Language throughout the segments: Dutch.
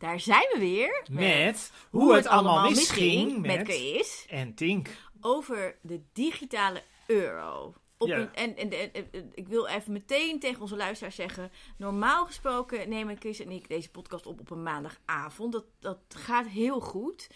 Daar zijn we weer. Met hoe, het allemaal misging met, met Kees. en Tink. Over de digitale euro. Op Ja. een, en, en, en- en- ik wil even meteen tegen onze luisteraars zeggen: normaal gesproken nemen Chris en ik deze podcast op op een maandagavond. Dat, dat gaat heel goed.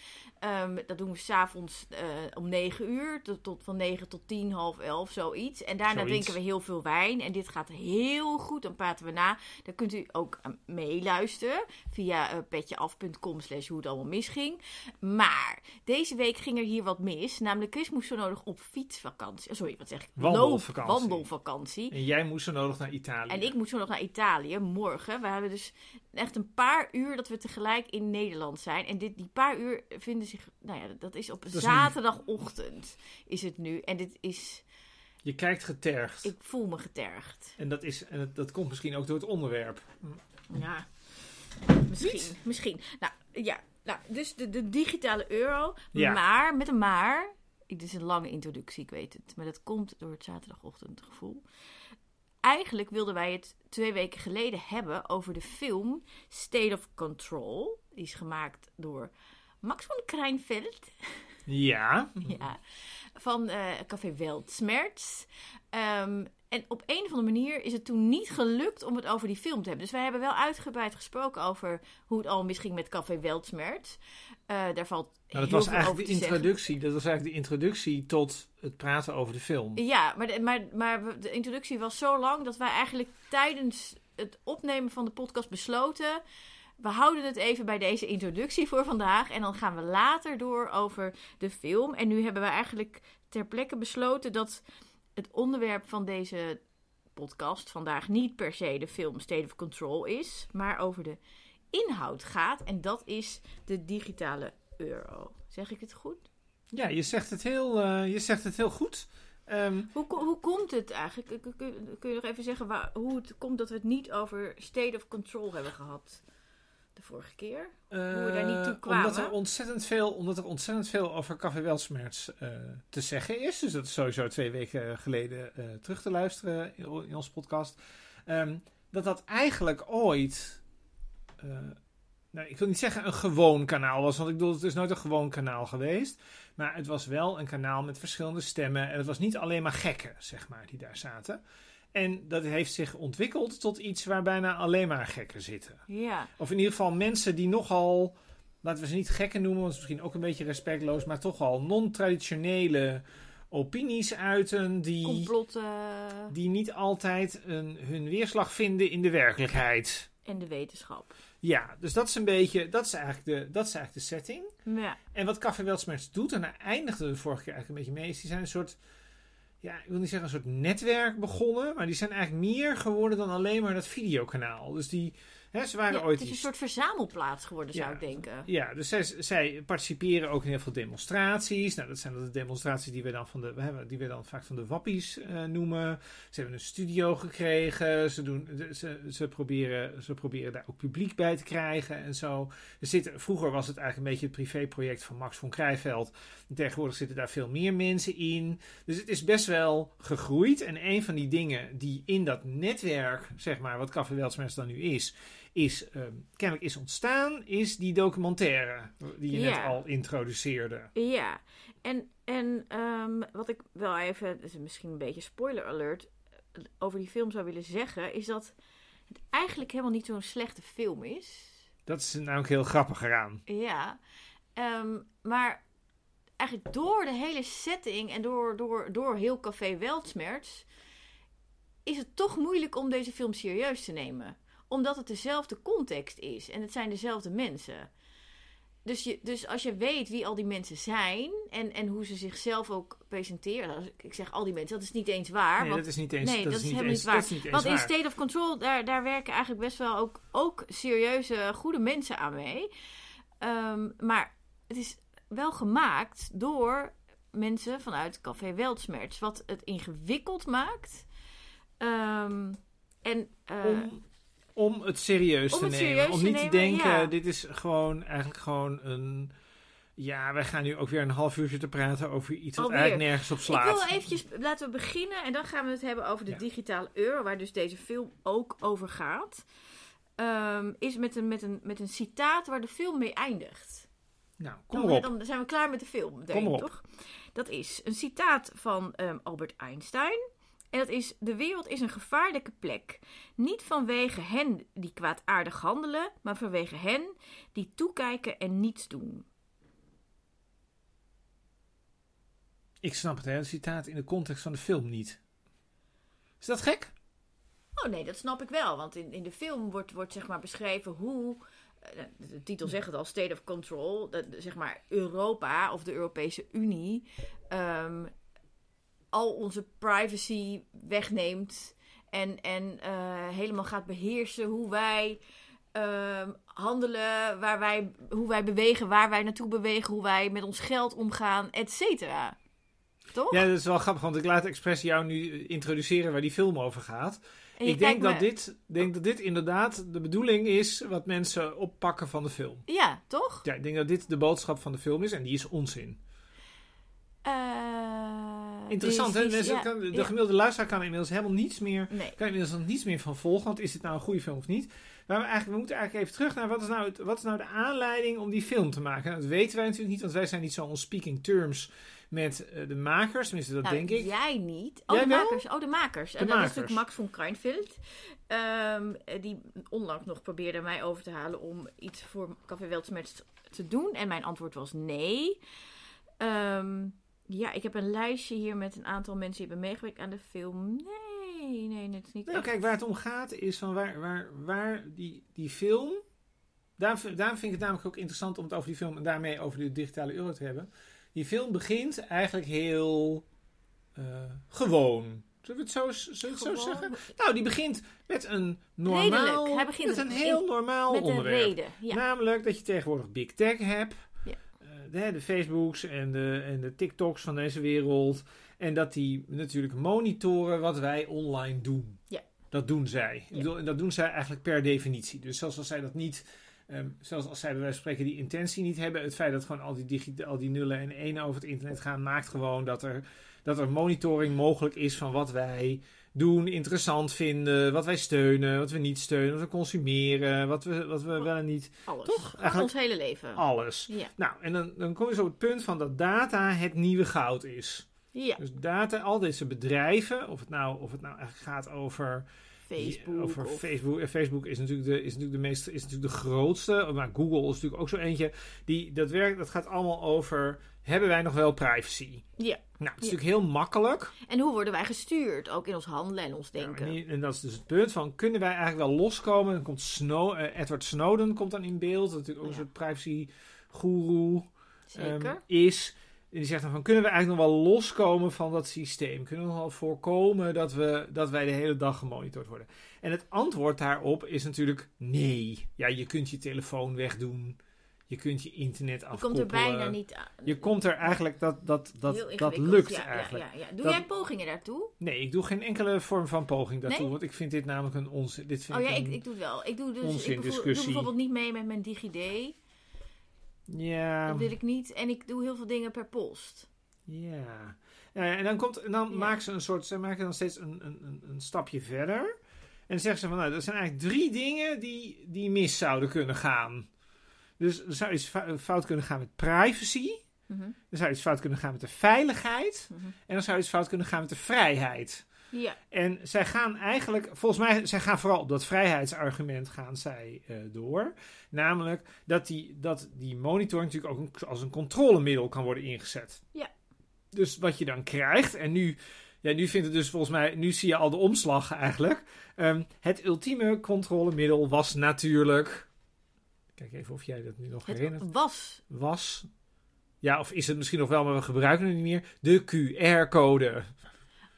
Ehm, dat doen we s'avonds eh om 9 uur, tot, tot van 9 tot 10, half 11, zoiets. En daarna Zoiets. drinken we heel veel wijn. En dit gaat heel goed. Dan praten we na. Daar kunt u ook aan meeluisteren via eh, petjeaf.com slash hoe het allemaal misging. Maar deze week ging er hier wat mis. Namelijk Chris moest zo nodig op fietsvakantie. Oh, Sorry, wat zeg ik? Wandelvakantie. Loop- wandelvakantie. En jij moest zo nodig naar Italië. En ik moet zo nog naar Italië morgen. We hebben dus echt een paar uur dat we tegelijk in Nederland zijn. En dit, die paar uur vinden zich. Nou ja, dat is op is zaterdagochtend is het nu. En dit is. Je kijkt getergd. Ik voel me getergd. En, dat, is, en dat, dat komt misschien ook door het onderwerp. Ja, misschien. Misschien. Nou ja, nou, dus de, de digitale euro. Ja. Maar, met een maar. Dit is een lange introductie, ik weet het. Maar dat komt door het zaterdagochtendgevoel. Eigenlijk wilden wij het twee weken geleden hebben over de film State of Control. Die is gemaakt door Max van Krijnveld. Ja. Ja, van eh, Café Weltsmerts. Ehm, en op een of andere manier is het toen niet gelukt om het over die film te hebben. Dus wij hebben wel uitgebreid gesproken over hoe het al misging met Café Weltsmerts. Eh daar valt Nou, dat heel was veel eigenlijk over de zeggen. introductie. Dat was eigenlijk de introductie tot het praten over de film. Ja, maar, de, maar, maar de introductie was zo lang dat wij eigenlijk tijdens het opnemen van de podcast besloten. We houden het even bij deze introductie voor vandaag. En dan gaan we later door over de film. En nu hebben we eigenlijk ter plekke besloten dat het onderwerp van deze podcast vandaag niet per se de film State of Control is, maar over de inhoud gaat. En dat is de digitale euro. Zeg ik het goed? Ja, je zegt het heel, eh, je zegt het heel goed. Ehm, Hoe, hoe komt het eigenlijk? Kun, kun- kun je nog even zeggen waar, hoe het komt dat we het niet over state of control hebben gehad de vorige keer? we daar niet toe eh, kwamen? Omdat er ontzettend veel, omdat er ontzettend veel over Café Welsmerts eh, te zeggen is. Dus dat is sowieso twee weken geleden eh, terug te luisteren in, in onze podcast. Ehm, dat dat eigenlijk ooit... eh, nou, ik wil niet zeggen een gewoon kanaal was, want ik bedoel, het is nooit een gewoon kanaal geweest. Maar het was wel een kanaal met verschillende stemmen. En het was niet alleen maar gekken, zeg maar, die daar zaten. En dat heeft zich ontwikkeld tot iets waar bijna alleen maar gekken zitten. Ja, Of in ieder geval mensen die nogal, laten we ze niet gekken noemen, want het is misschien ook een beetje respectloos, maar toch al non-traditionele opinies uiten die, complotten die niet altijd een, hun weerslag vinden in de werkelijkheid. en de wetenschap. Ja, dus dat is een beetje, dat is eigenlijk de, dat is eigenlijk de setting. Ja, En wat Café Weltsmerts doet, en daar eindigde de vorige keer eigenlijk een beetje mee, is die zijn een soort, ja, ik wil niet zeggen een soort netwerk begonnen, maar die zijn eigenlijk meer geworden dan alleen maar dat videokanaal. Dus die, ze waren Ja, ooit het is een soort verzamelplaats geworden, zou ik denken. Ja, dus zij, zij participeren ook in heel veel demonstraties. Nou, dat zijn de demonstraties die we dan, van de, we hebben- die we dan vaak van de wappies eh, noemen. Ze hebben een studio gekregen. Ze, doen, ze, ze, proberen, ze proberen daar ook publiek bij te krijgen en zo. Er zitten, vroeger was het eigenlijk een beetje het privéproject van Max von Krijveld. Tegenwoordig zitten daar veel meer mensen in. Dus het is best wel gegroeid. En een van die dingen die in dat netwerk, zeg maar, wat Café Weltsmens dan nu is, is ehm, kennelijk is ontstaan, is die documentaire die je net al introduceerde. Ja, en, en ehm, wat ik wel even, misschien een beetje spoiler alert, over die film zou willen zeggen, is dat het eigenlijk helemaal niet zo'n slechte film is. Dat is namelijk heel grappig eraan. Ja, ehm, maar eigenlijk door de hele setting en door, door, door heel Café Weltsmerts is het toch moeilijk om deze film serieus te nemen. Omdat het dezelfde context is en het zijn dezelfde mensen. Dus, je, dus als je weet wie al die mensen zijn en, en hoe ze zichzelf ook presenteren. nou, Ik zeg al die mensen, dat is niet eens waar. Nee, want dat is niet eens, nee, dat is niet helemaal eens, niet waar. dat is niet eens Want in. State of Control, daar, daar werken eigenlijk best wel ook, ook serieuze, goede mensen aan mee. Ehm, maar het is wel gemaakt door mensen vanuit Café Weltsmerts. Wat het ingewikkeld maakt. Ehm, en, eh, om, om het serieus Om te het nemen. serieus om te niet te denken, ja. dit is gewoon eigenlijk gewoon een... Ja, wij gaan nu ook weer een half uurtje te praten over iets wat Alweer. eigenlijk nergens op ik slaat. wil eventjes, laten we beginnen en dan gaan we het hebben over de Ja. digitale euro, waar dus deze film ook over gaat. ehm, is met een, met, een, met een citaat waar de film mee eindigt. Nou, kom Dan, erop. dan zijn we klaar met de film, denk Kom ik, toch? Dat is een citaat van ehm, Albert Einstein. En dat is: De wereld is een gevaarlijke plek. Niet vanwege hen die kwaadaardig handelen, maar vanwege hen die toekijken en niets doen. Ik snap het hele citaat in de context van de film niet. Is dat gek? Oh nee, dat snap ik wel. Want in, in de film wordt, wordt zeg maar beschreven hoe. eh, De titel zegt het al, State of Control. Dat, zeg maar Europa of de Europese Unie. ehm, al onze privacy wegneemt. En, en eh, helemaal gaat beheersen hoe wij ehm, handelen. Waar wij, hoe wij bewegen, waar wij naartoe bewegen. Hoe wij met ons geld omgaan, et cetera. Toch? Ja, dat is wel grappig, want ik laat Express jou nu introduceren waar die film over gaat. Ik denk dat, dit, denk dat dit inderdaad de bedoeling is wat mensen oppakken van de film. Ja, toch? Ja, ik denk dat dit de boodschap van de film is en die is onzin. Eh, Interessant, hè? ja, de ja. gemiddelde luisteraar kan inmiddels helemaal niets meer, Nee. kan inmiddels niets meer van volgen. Want is dit nou een goede film of niet? Maar we, eigenlijk, we moeten eigenlijk even terug naar wat is, nou het, wat is nou de aanleiding om die film te maken? Nou, dat weten wij natuurlijk niet, want wij zijn niet zo on speaking terms met eh, de makers. Tenminste, dat Nou, denk ik. Jij niet. Oh, Jij de wel? makers. Oh, de makers. en dat makers. is natuurlijk Max von Kreinfeld. Ehm, eh, die onlangs nog probeerde mij over te halen om iets voor Café Weltschmerz te doen. En mijn antwoord was nee. Ehm, ja, ik heb een lijstje hier met een aantal mensen die hebben meegewerkt aan de film. Nee, nee, het is niet Nou, echt. kijk, waar het om gaat is van waar, waar, waar die, die film. Daarom, vind- daarom vind ik het namelijk ook interessant om het over die film en daarmee over de digitale euro te hebben. Die film begint eigenlijk heel eh, gewoon. Zullen we het zo, zullen we het zo zeggen? Nou, die begint met een normaal. Redelijk. Hij begint met een in- heel normaal Met een onderwerp. reden. Ja. Namelijk dat je tegenwoordig big tech hebt. De, de Facebooks en de, en de TikToks van deze wereld. En dat die natuurlijk monitoren wat wij online doen. Ja. Dat doen zij. Ik bedoel, en dat doen zij eigenlijk per definitie. Dus zelfs als zij dat niet... ehm, zelfs als zij bij wijze van spreken die intentie niet hebben... het feit dat gewoon al die, digi- al die nullen en enen over het internet gaan... maakt gewoon dat er, dat er monitoring mogelijk is van wat wij doen, interessant vinden... wat wij steunen, wat we niet steunen, wat we consumeren... wat we, wat we wel en niet... Alles. Toch? Eigenlijk ons hele leven. Alles. Ja. Nou, en dan, dan kom je zo op het punt van dat data het nieuwe goud is. ja. Dus data, al deze bedrijven, of het nou, of het nou eigenlijk gaat over Facebook. over of- Facebook. En Facebook is natuurlijk de, is natuurlijk de meest, is natuurlijk de grootste. Maar Google is natuurlijk ook zo eentje. Die, dat werkt, dat gaat allemaal over. Hebben wij nog wel privacy? Ja. Nou, het is Ja. natuurlijk heel makkelijk. En hoe worden wij gestuurd? Ook in ons handelen en ons Ja, denken. en, dat is dus het punt van, kunnen wij eigenlijk wel loskomen? Dan komt Snow, eh, Edward Snowden komt dan in beeld. Dat natuurlijk ook Ja. een soort privacy guru ehm, is. En die zegt dan van, kunnen we eigenlijk nog wel loskomen van dat systeem? Kunnen we nog wel voorkomen dat, we, dat wij de hele dag gemonitord worden? En het antwoord daarop is natuurlijk nee. Ja, je kunt je telefoon wegdoen. Je kunt je internet je afkoppelen. komt er bijna niet aan. Je komt er eigenlijk, dat, dat, dat, dat lukt ja, eigenlijk. Ja, ja, ja. Doe Dat- jij pogingen daartoe? Nee, ik doe geen enkele vorm van poging daartoe. Nee? Want ik vind dit namelijk een onzin. Dit vind Oh ja, ik ik, doe het wel. Ik doe dus ik doe bijvoorbeeld niet mee met mijn DigiD. Ja, Dat wil ik niet. En ik doe heel veel dingen per post. ja. Eh, en dan, komt, dan maken ze een soort, ze maken dan steeds een, een, een, een stapje verder. En dan zeggen ze van, nou, er zijn eigenlijk drie dingen die, die mis zouden kunnen gaan. Dus er zou iets fou- fout kunnen gaan met privacy. Mhm, Er zou iets fout kunnen gaan met de veiligheid. mhm. En er zou iets fout kunnen gaan met de vrijheid. Ja, En zij gaan eigenlijk, volgens mij, zij gaan vooral op dat vrijheidsargument gaan zij eh, door. Namelijk dat die, dat die monitoring natuurlijk ook als een controlemiddel kan worden ingezet. Ja. Dus wat je dan krijgt, en nu, ja, nu vindt het dus volgens mij, nu zie je al de omslag eigenlijk. Ehm, het ultieme controlemiddel was natuurlijk, kijk even of jij dat nu nog herinnert, het was. was, ja, of is het misschien nog wel, maar we gebruiken het niet meer, de QR-code.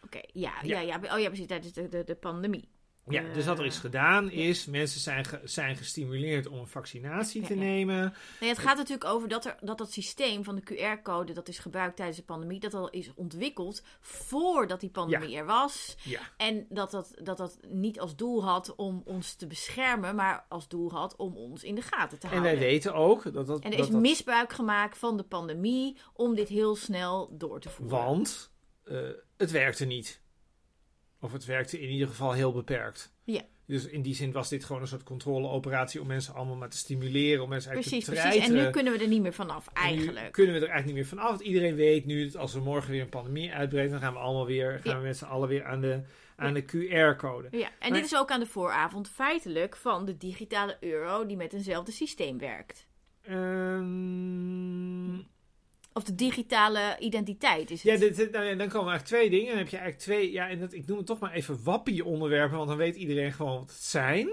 Oké, ja, Ja. ja. Ja, Oh ja, precies. Tijdens de, de, de pandemie. Ja, dus wat er is Eh, gedaan is, mensen zijn, ge- zijn gestimuleerd om een vaccinatie te Ja, ja. nemen. Nee, het gaat natuurlijk over dat, er, dat dat systeem van de QR-code dat is gebruikt tijdens de pandemie, dat al is ontwikkeld voordat die pandemie er was. Ja. En dat dat, dat dat niet als doel had om ons te beschermen, maar als doel had om ons in de gaten te En houden. wij weten ook dat dat... En er dat is dat- misbruik gemaakt van de pandemie om dit heel snel door te voeren. Want eh, het werkte niet. Of het werkte in ieder geval heel beperkt. Ja. Dus in die zin was dit gewoon een soort controleoperatie om mensen allemaal maar te stimuleren, om mensen Precies, eigenlijk te precies. En nu kunnen we er niet meer vanaf, En nu eigenlijk. kunnen we er eigenlijk niet meer vanaf. Want iedereen weet nu dat als we morgen weer een pandemie uitbreken, dan gaan we allemaal weer, gaan Ja. we met z'n allen weer aan de, aan de QR-code. Ja, en Maar- dit is ook aan de vooravond feitelijk van de digitale euro die met eenzelfde systeem werkt. Ehm, Of de digitale identiteit is het. ja, dit, dit- nou ja, dan komen er eigenlijk twee dingen. Dan heb je eigenlijk twee, ja, en dat, ik noem het toch maar even wappie-onderwerpen, want dan weet iedereen gewoon wat het zijn.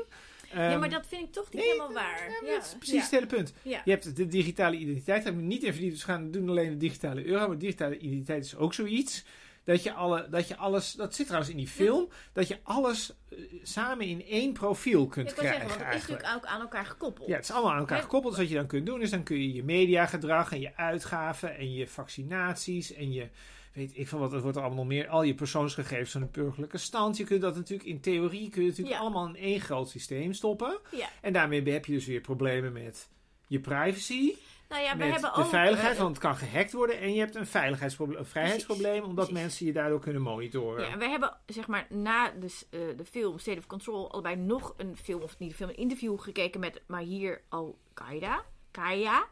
ja, Ehm, maar dat vind ik toch niet nee, helemaal waar. Ja, maar Ja, dat is precies ja, het hele punt. Je hebt de digitale identiteit, daar heb ik me niet in verdiept. Dus we gaan doen alleen de digitale euro. Maar digitale identiteit is ook zoiets. Dat je, alle, dat je alles, dat zit trouwens in die film, dat je alles eh, samen in één profiel kunt wil krijgen. zeggen, want het is natuurlijk ook aan elkaar gekoppeld. Ja, het is allemaal aan elkaar gekoppeld. Dus wat je dan kunt doen, is dan kun je je mediagedrag en je uitgaven en je vaccinaties en je, weet ik van wat, het wordt er allemaal nog meer, al je persoonsgegevens van de burgerlijke stand. Je kunt dat natuurlijk in theorie, kun je natuurlijk Ja. allemaal in één groot systeem stoppen. Ja. En daarmee heb je dus weer problemen met je privacy, Nou ja, we hebben de ook... veiligheid, eh, want het kan gehackt worden. En je hebt een veiligheidsprobleem, een vrijheidsprobleem, omdat precies. mensen je daardoor kunnen monitoren. Ja, en we hebben zeg maar na de, eh, de film State of Control allebei nog een film, of niet een film, een interview gekeken met Mahir Al-Qaeda. Kaya.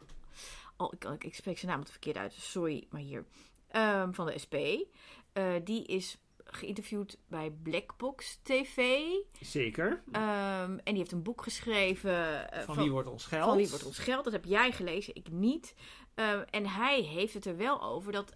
Oh, ik, ik, ik spreek zijn naam het verkeerd uit, sorry Mahir. Ehm, van de SP. Eh, die is geïnterviewd bij Blackbox TV. Zeker. Ehm, en die heeft een boek geschreven. eh, Van wie wordt ons geld? van wie wordt ons geld? Dat heb jij gelezen, ik niet. Ehm, en hij heeft het er wel over dat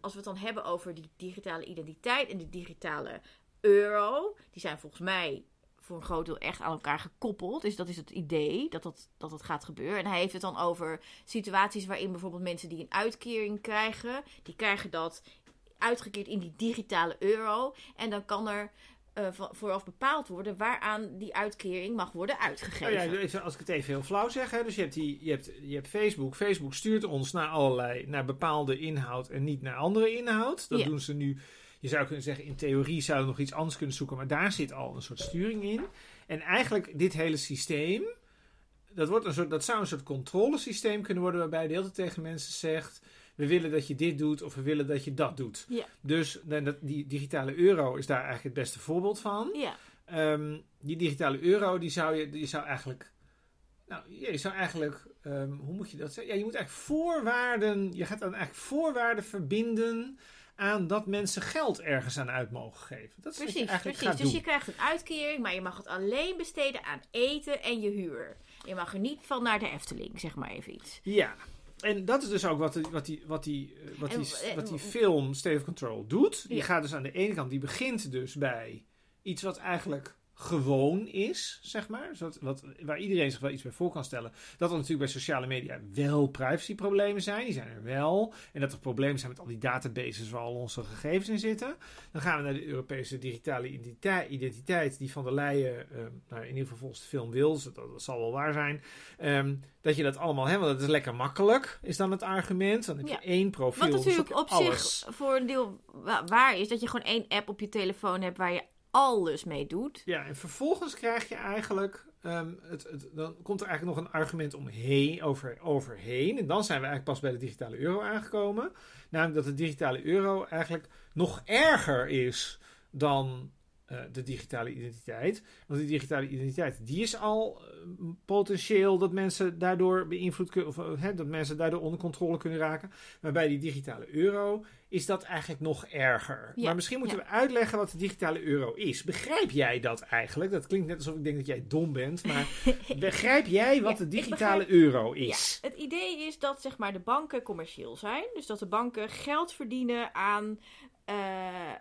als we het dan hebben over die digitale identiteit en de digitale euro, die zijn volgens mij voor een groot deel echt aan elkaar gekoppeld. Dus dat is het idee dat dat, dat het gaat gebeuren. En hij heeft het dan over situaties waarin bijvoorbeeld mensen die een uitkering krijgen, die krijgen dat uitgekeerd in die digitale euro. En dan kan er eh, vooraf bepaald worden waaraan die uitkering mag worden uitgegeven. ja, even- als ik het even heel flauw zeg. Hè, dus je hebt, die, je, hebt, je hebt Facebook. Facebook stuurt ons naar allerlei, naar bepaalde inhoud en niet naar andere inhoud. Dat Ja. doen ze nu. Je zou kunnen zeggen, in theorie zouden we nog iets anders kunnen zoeken. Maar daar zit al een soort sturing in. En eigenlijk dit hele systeem. Dat, wordt een soort, dat zou een soort controlesysteem kunnen worden. Waarbij de hele tijd tegen mensen zegt. We willen dat je dit doet of we willen dat je dat doet. Ja. Dus die digitale euro is daar eigenlijk het beste voorbeeld van. Ja. Ehm, die digitale euro, die zou je, die zou eigenlijk. Nou, je zou eigenlijk. ehm, hoe moet je dat zeggen? Ja, je moet eigenlijk voorwaarden. Je gaat dan eigenlijk voorwaarden verbinden. aan dat mensen geld ergens aan uit mogen geven. Dat is wat je Precies, eigenlijk precies. Dus doen. je krijgt een uitkering, maar je mag het alleen besteden aan eten en je huur. Je mag er niet van naar de Efteling, zeg maar even iets. Ja. En dat is dus ook wat, die- wat, die, wat, die, eh, wat, die, wat die film State of Control doet. Die gaat dus aan de ene kant, die begint dus bij iets wat eigenlijk gewoon is, zeg maar. Zodat, wat, waar iedereen zich wel iets bij voor kan stellen. Dat er natuurlijk bij sociale media wel privacyproblemen zijn. Die zijn er wel. En dat er problemen zijn met al die databases waar al onze gegevens in zitten. Dan gaan we naar de Europese digitale identiteit, die van der Leyen, eh, nou, in ieder geval volgens de film wil, dat, dat zal wel waar zijn. Ehm, dat je dat allemaal hebt, want dat is lekker makkelijk, is dan het argument. Dan heb je Ja. één profiel. Wat dan natuurlijk op alles. zich voor een deel wa- waar is, dat je gewoon één app op je telefoon hebt waar je alles mee doet. Ja, en vervolgens krijg je eigenlijk. ehm, het, het, dan komt er eigenlijk nog een argument omheen, over, overheen. En dan zijn we eigenlijk pas bij de digitale euro aangekomen. Namelijk dat de digitale euro eigenlijk nog erger is dan de digitale identiteit. Want die digitale identiteit, die is al eh, potentieel dat mensen daardoor beïnvloed kunnen, of eh, hè, dat mensen daardoor onder controle kunnen raken. Maar bij die digitale euro is dat eigenlijk nog erger. Ja, maar misschien moeten ja. we uitleggen wat de digitale euro is. Begrijp jij dat eigenlijk? Dat klinkt net alsof ik denk dat jij dom bent, maar begrijp jij wat Ja, de digitale begrijp- euro is? Ja, het idee is dat zeg maar, de banken commercieel zijn. Dus dat de banken geld verdienen aan eh,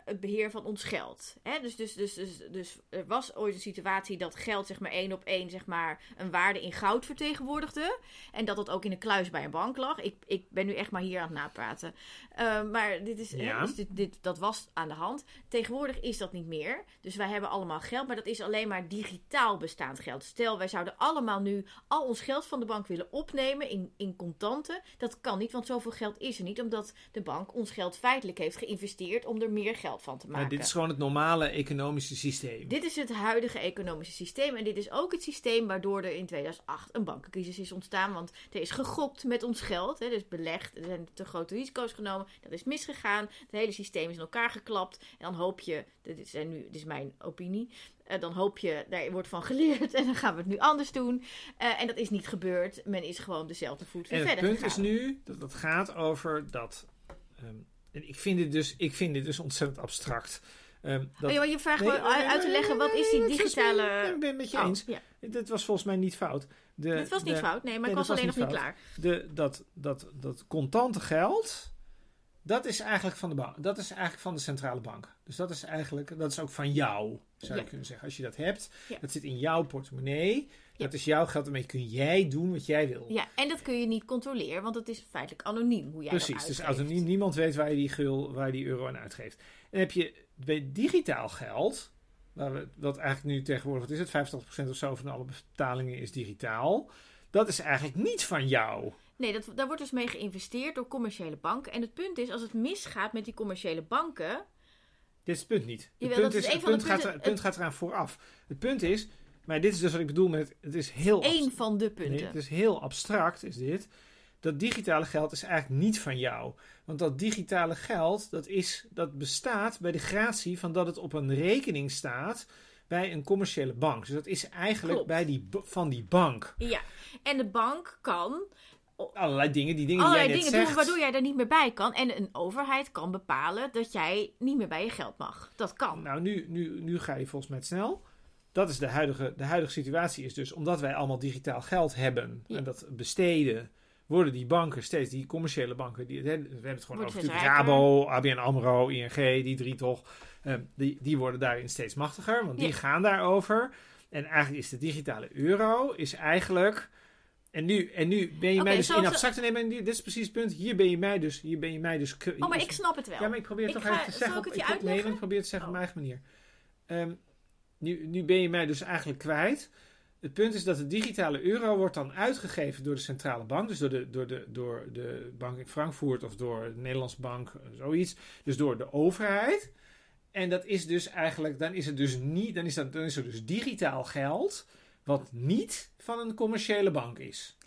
het beheer van ons geld. Hè? Dus, dus, dus, dus, dus er was ooit een situatie dat geld zeg maar, één op één zeg maar, een waarde in goud vertegenwoordigde. En dat dat ook in een kluis bij een bank lag. Ik, ik ben nu echt maar hier aan het napraten. Eh, maar dit is, hè, Ja. dus dit, dit, dat was aan de hand. Tegenwoordig is dat niet meer. Dus wij hebben allemaal geld, maar dat is alleen maar digitaal bestaand geld. Stel, wij zouden allemaal nu al ons geld van de bank willen opnemen in, in contanten. Dat kan niet, want zoveel geld is er niet, omdat de bank ons geld feitelijk heeft geïnvesteerd geïnvesteerd om er meer geld van te maken. Dit is gewoon het normale economische systeem. Dit is het huidige economische systeem. En dit is ook het systeem waardoor er in 2008 een bankencrisis is ontstaan. Want er is gegokt met ons geld. Hè, dus belegd. Er zijn te grote risico's genomen. Dat is misgegaan. Het hele systeem is in elkaar geklapt. En dan hoop je, dit is, en nu, dit is mijn opinie. eh, dan hoop je, daar wordt van geleerd. En dan gaan we het nu anders doen. Eh, en dat is niet gebeurd. Men is gewoon dezelfde voet weer En het verder punt gegaan. is nu dat het gaat over dat. ehm, en ik vind dit dus, ik vind dit dus ontzettend abstract. Ehm, dat, Oh ja, je vraagt Nee, uit te leggen, wat is die was- digitale... Ik ben het met je Oh, eens. ja. Dit was volgens mij niet fout. De, Het was niet de- fout, nee, maar nee, ik dat was alleen was nog niet niet klaar. De, dat, dat, dat contante geld, dat is eigenlijk van de bank. Dat is eigenlijk van de centrale bank. Dus dat is eigenlijk, dat is ook van jou, zou je Ja. kunnen zeggen. Als je dat hebt, Ja. dat zit in jouw portemonnee. Dat is jouw geld, daarmee kun jij doen wat jij wil. Ja, en dat kun je niet controleren, want het is feitelijk anoniem hoe jij Precies, dat dus uitgeeft. autonomie, niemand weet waar je die gul, waar je die euro aan uitgeeft. En heb je bij digitaal geld, waar we, wat eigenlijk nu tegenwoordig, wat is het, 85% of zo van alle betalingen is digitaal. Dat is eigenlijk niet van jou. Nee, dat, daar wordt dus mee geïnvesteerd door commerciële banken. En het punt is, als het misgaat met die commerciële banken... Dit is het punt niet. Het punt, is het punt, gaat, er- het punt gaat eraan vooraf. Het punt is, maar dit is dus wat ik bedoel met, het is heel, abst- van de nee, punten. het is heel abstract, is dit. Dat digitale geld is eigenlijk niet van jou. Want dat digitale geld, dat, is, dat bestaat bij de gratie van dat het op een rekening staat bij een commerciële bank. Dus dat is eigenlijk Klopt. bij die, van die bank. Ja, en de bank kan Allerlei dingen, die dingen allerlei die jij net dingen zegt. doen waardoor jij daar niet meer bij kan. En een overheid kan bepalen dat jij niet meer bij je geld mag. Dat kan. Nou, nu, nu, nu ga je volgens mij snel. Dat is de huidige, de huidige situatie. Is dus omdat wij allemaal digitaal geld hebben Ja. en dat besteden, worden die banken steeds, die commerciële banken, die, we hebben het gewoon over natuurlijk. Rabo, ABN AMRO, ING, die drie toch, ehm, die, die worden daarin steeds machtiger, want die gaan daarover. En eigenlijk is de digitale euro is eigenlijk... En nu, en nu ben je mij dus in de- abstracte nemen. En dit is precies het punt. Hier ben je mij dus... Hier ben je mij dus Oh, maar ik snap het wel. ja, maar ik probeer het Ik toch ga- even te zeggen. ik op- het je ik, uitleggen? probeer het te zeggen op Oh. mijn eigen manier. Ehm, nu, nu ben je mij dus eigenlijk kwijt. Het punt is dat de digitale euro wordt dan uitgegeven door de centrale bank. Dus door de, door de, door de bank in Frankfurt of door de Nederlandse bank, zoiets. Dus door de overheid. En dat is dus eigenlijk, dan is het dus niet, dan is, dat, dan is er dus digitaal geld. Wat niet van een commerciële bank is.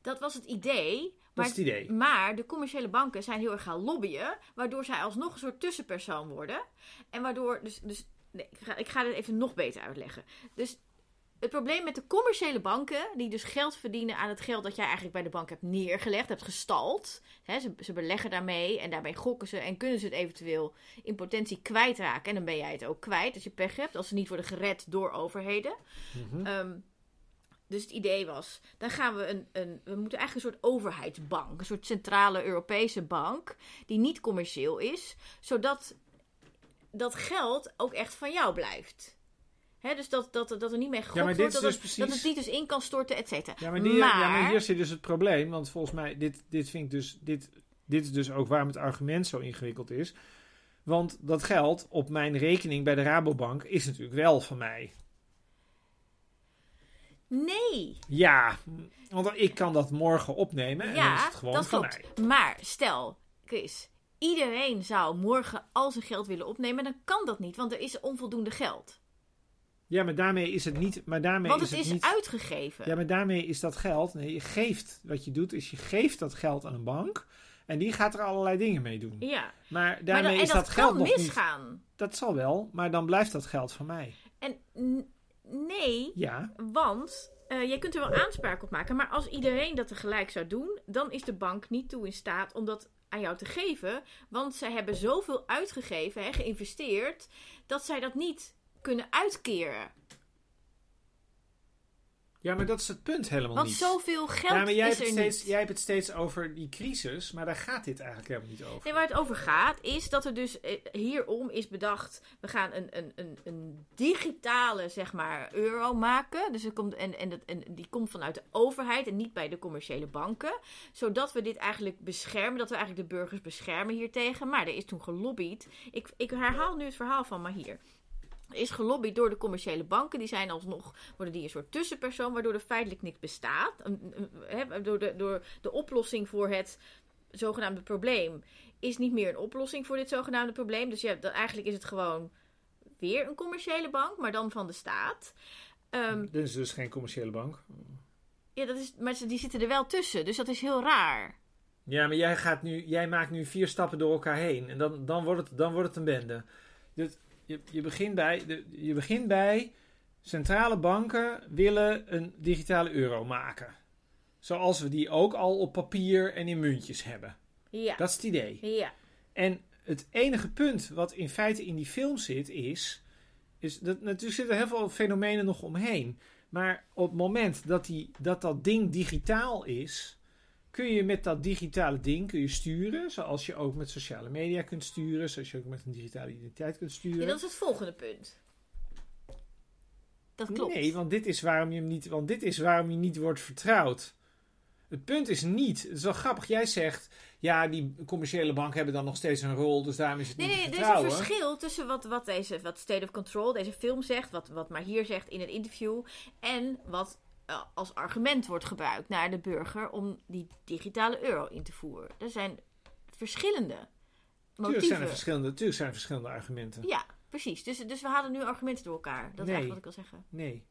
Dat was het idee. Dat Maar, is het idee. maar de commerciële banken zijn heel erg gaan lobbyen. Waardoor zij alsnog een soort tussenpersoon worden. En waardoor. Dus, dus nee, ik, ga, ik ga dit even nog beter uitleggen. Dus het probleem met de commerciële banken. Die dus geld verdienen aan het geld dat jij eigenlijk bij de bank hebt neergelegd. Hebt gestald. Hè, ze, ze beleggen daarmee. En daarbij gokken ze. En kunnen ze het eventueel in potentie kwijtraken. En dan ben jij het ook kwijt als je pech hebt. Als ze niet worden gered door overheden. Mhm. Ehm, dus het idee was, dan gaan we een, een, we moeten eigenlijk een soort overheidsbank, een soort centrale Europese bank, die niet commercieel is, zodat dat geld ook echt van jou blijft. Dus dat, dat, dat er niet mee gegokt wordt, is dat, dus het, precies- dat het niet dus in kan storten, et cetera. Ja maar, die, ja, maar hier zit dus het probleem. Want volgens mij, dit, dit vind ik dus, dit, dit is dus ook waarom het argument zo ingewikkeld is. Want dat geld op mijn rekening bij de Rabobank is natuurlijk wel van mij. Nee, Ja, want ik kan dat morgen opnemen en dan is ja, het gewoon dat van klopt. mij. Maar stel, Chris, iedereen zou morgen al zijn geld willen opnemen, dan kan dat niet, want er is onvoldoende geld. Ja, maar daarmee is het niet. Maar daarmee Want is het het is niet. uitgegeven. Ja, maar daarmee is dat geld. Nee, je geeft. Wat je doet, is je geeft dat geld aan een bank. En die gaat er allerlei dingen mee doen. Ja. Maar Maar daarmee dan, is dat, dat, geld nog niet. misgaan. Dat zal wel, maar dan blijft dat geld van mij. En nee, Ja. want eh, jij kunt er wel aanspraak op maken. Maar als iedereen dat tegelijk zou doen, dan is de bank niet toe in staat om dat aan jou te geven. Want zij hebben zoveel uitgegeven, hè, geïnvesteerd, dat zij dat niet kunnen uitkeren. Ja, maar dat is het punt helemaal Want niet. zoveel geld ja, maar jij is hebt, er het steeds, niet. jij hebt het steeds over die crisis, maar daar gaat dit eigenlijk helemaal niet over. Nee, waar het over gaat is dat er dus eh, hierom is bedacht... we gaan een, een, een, een digitale, zeg maar, euro maken. Dus er komt, en, en, dat, en die komt vanuit de overheid en niet bij de commerciële banken. Zodat we dit eigenlijk beschermen, dat we eigenlijk de burgers beschermen hiertegen. Maar er is toen gelobbyd. Ik, ik herhaal nu het verhaal van Mahir. Is gelobbyd door de commerciële banken. Die zijn alsnog, worden die een soort tussenpersoon, waardoor er feitelijk niks bestaat. Door de, door de oplossing voor het zogenaamde probleem is niet meer een oplossing voor dit zogenaamde probleem. Dus ja, dan, eigenlijk is het gewoon weer een commerciële bank, maar dan van de staat. Ehm, Dit is dus geen commerciële bank. ja, dat is, maar ze- die zitten er wel tussen, dus dat is heel raar. Ja, maar jij, gaat nu, jij maakt nu vier stappen door elkaar heen. En dan, dan, wordt, het, dan wordt het een bende. Dus je, je, begint bij, de, je begint bij... Centrale banken willen een digitale euro maken. Zoals we die ook al op papier en in muntjes hebben. Ja, Dat is het idee. ja. En het enige punt wat in feite in die film zit is... is dat, natuurlijk zitten heel veel fenomenen nog omheen. Maar op het moment dat, die, dat dat ding digitaal is... kun je met dat digitale ding kun je sturen. Zoals je ook met sociale media kunt sturen. Zoals je ook met een digitale identiteit kunt sturen. Ja, dat is het volgende punt. Dat klopt. Nee, want dit is waarom je hem niet, want dit is waarom je niet wordt vertrouwd. Het punt is niet. Het is wel grappig. Jij zegt, ja, die commerciële banken hebben dan nog steeds een rol, dus daarom is het Nee, niet nee, te er is een verschil tussen wat, wat, deze, wat State of Control, deze film zegt, wat, wat Mahir zegt in het interview, en wat als argument wordt gebruikt naar de burger om die digitale euro in te voeren. Er zijn verschillende Tuurlijk motieven. zijn er verschillende, tuurlijk zijn er verschillende argumenten. Ja, precies. Dus, dus we halen nu argumenten door elkaar. Dat is eigenlijk wat ik wil zeggen. Nee.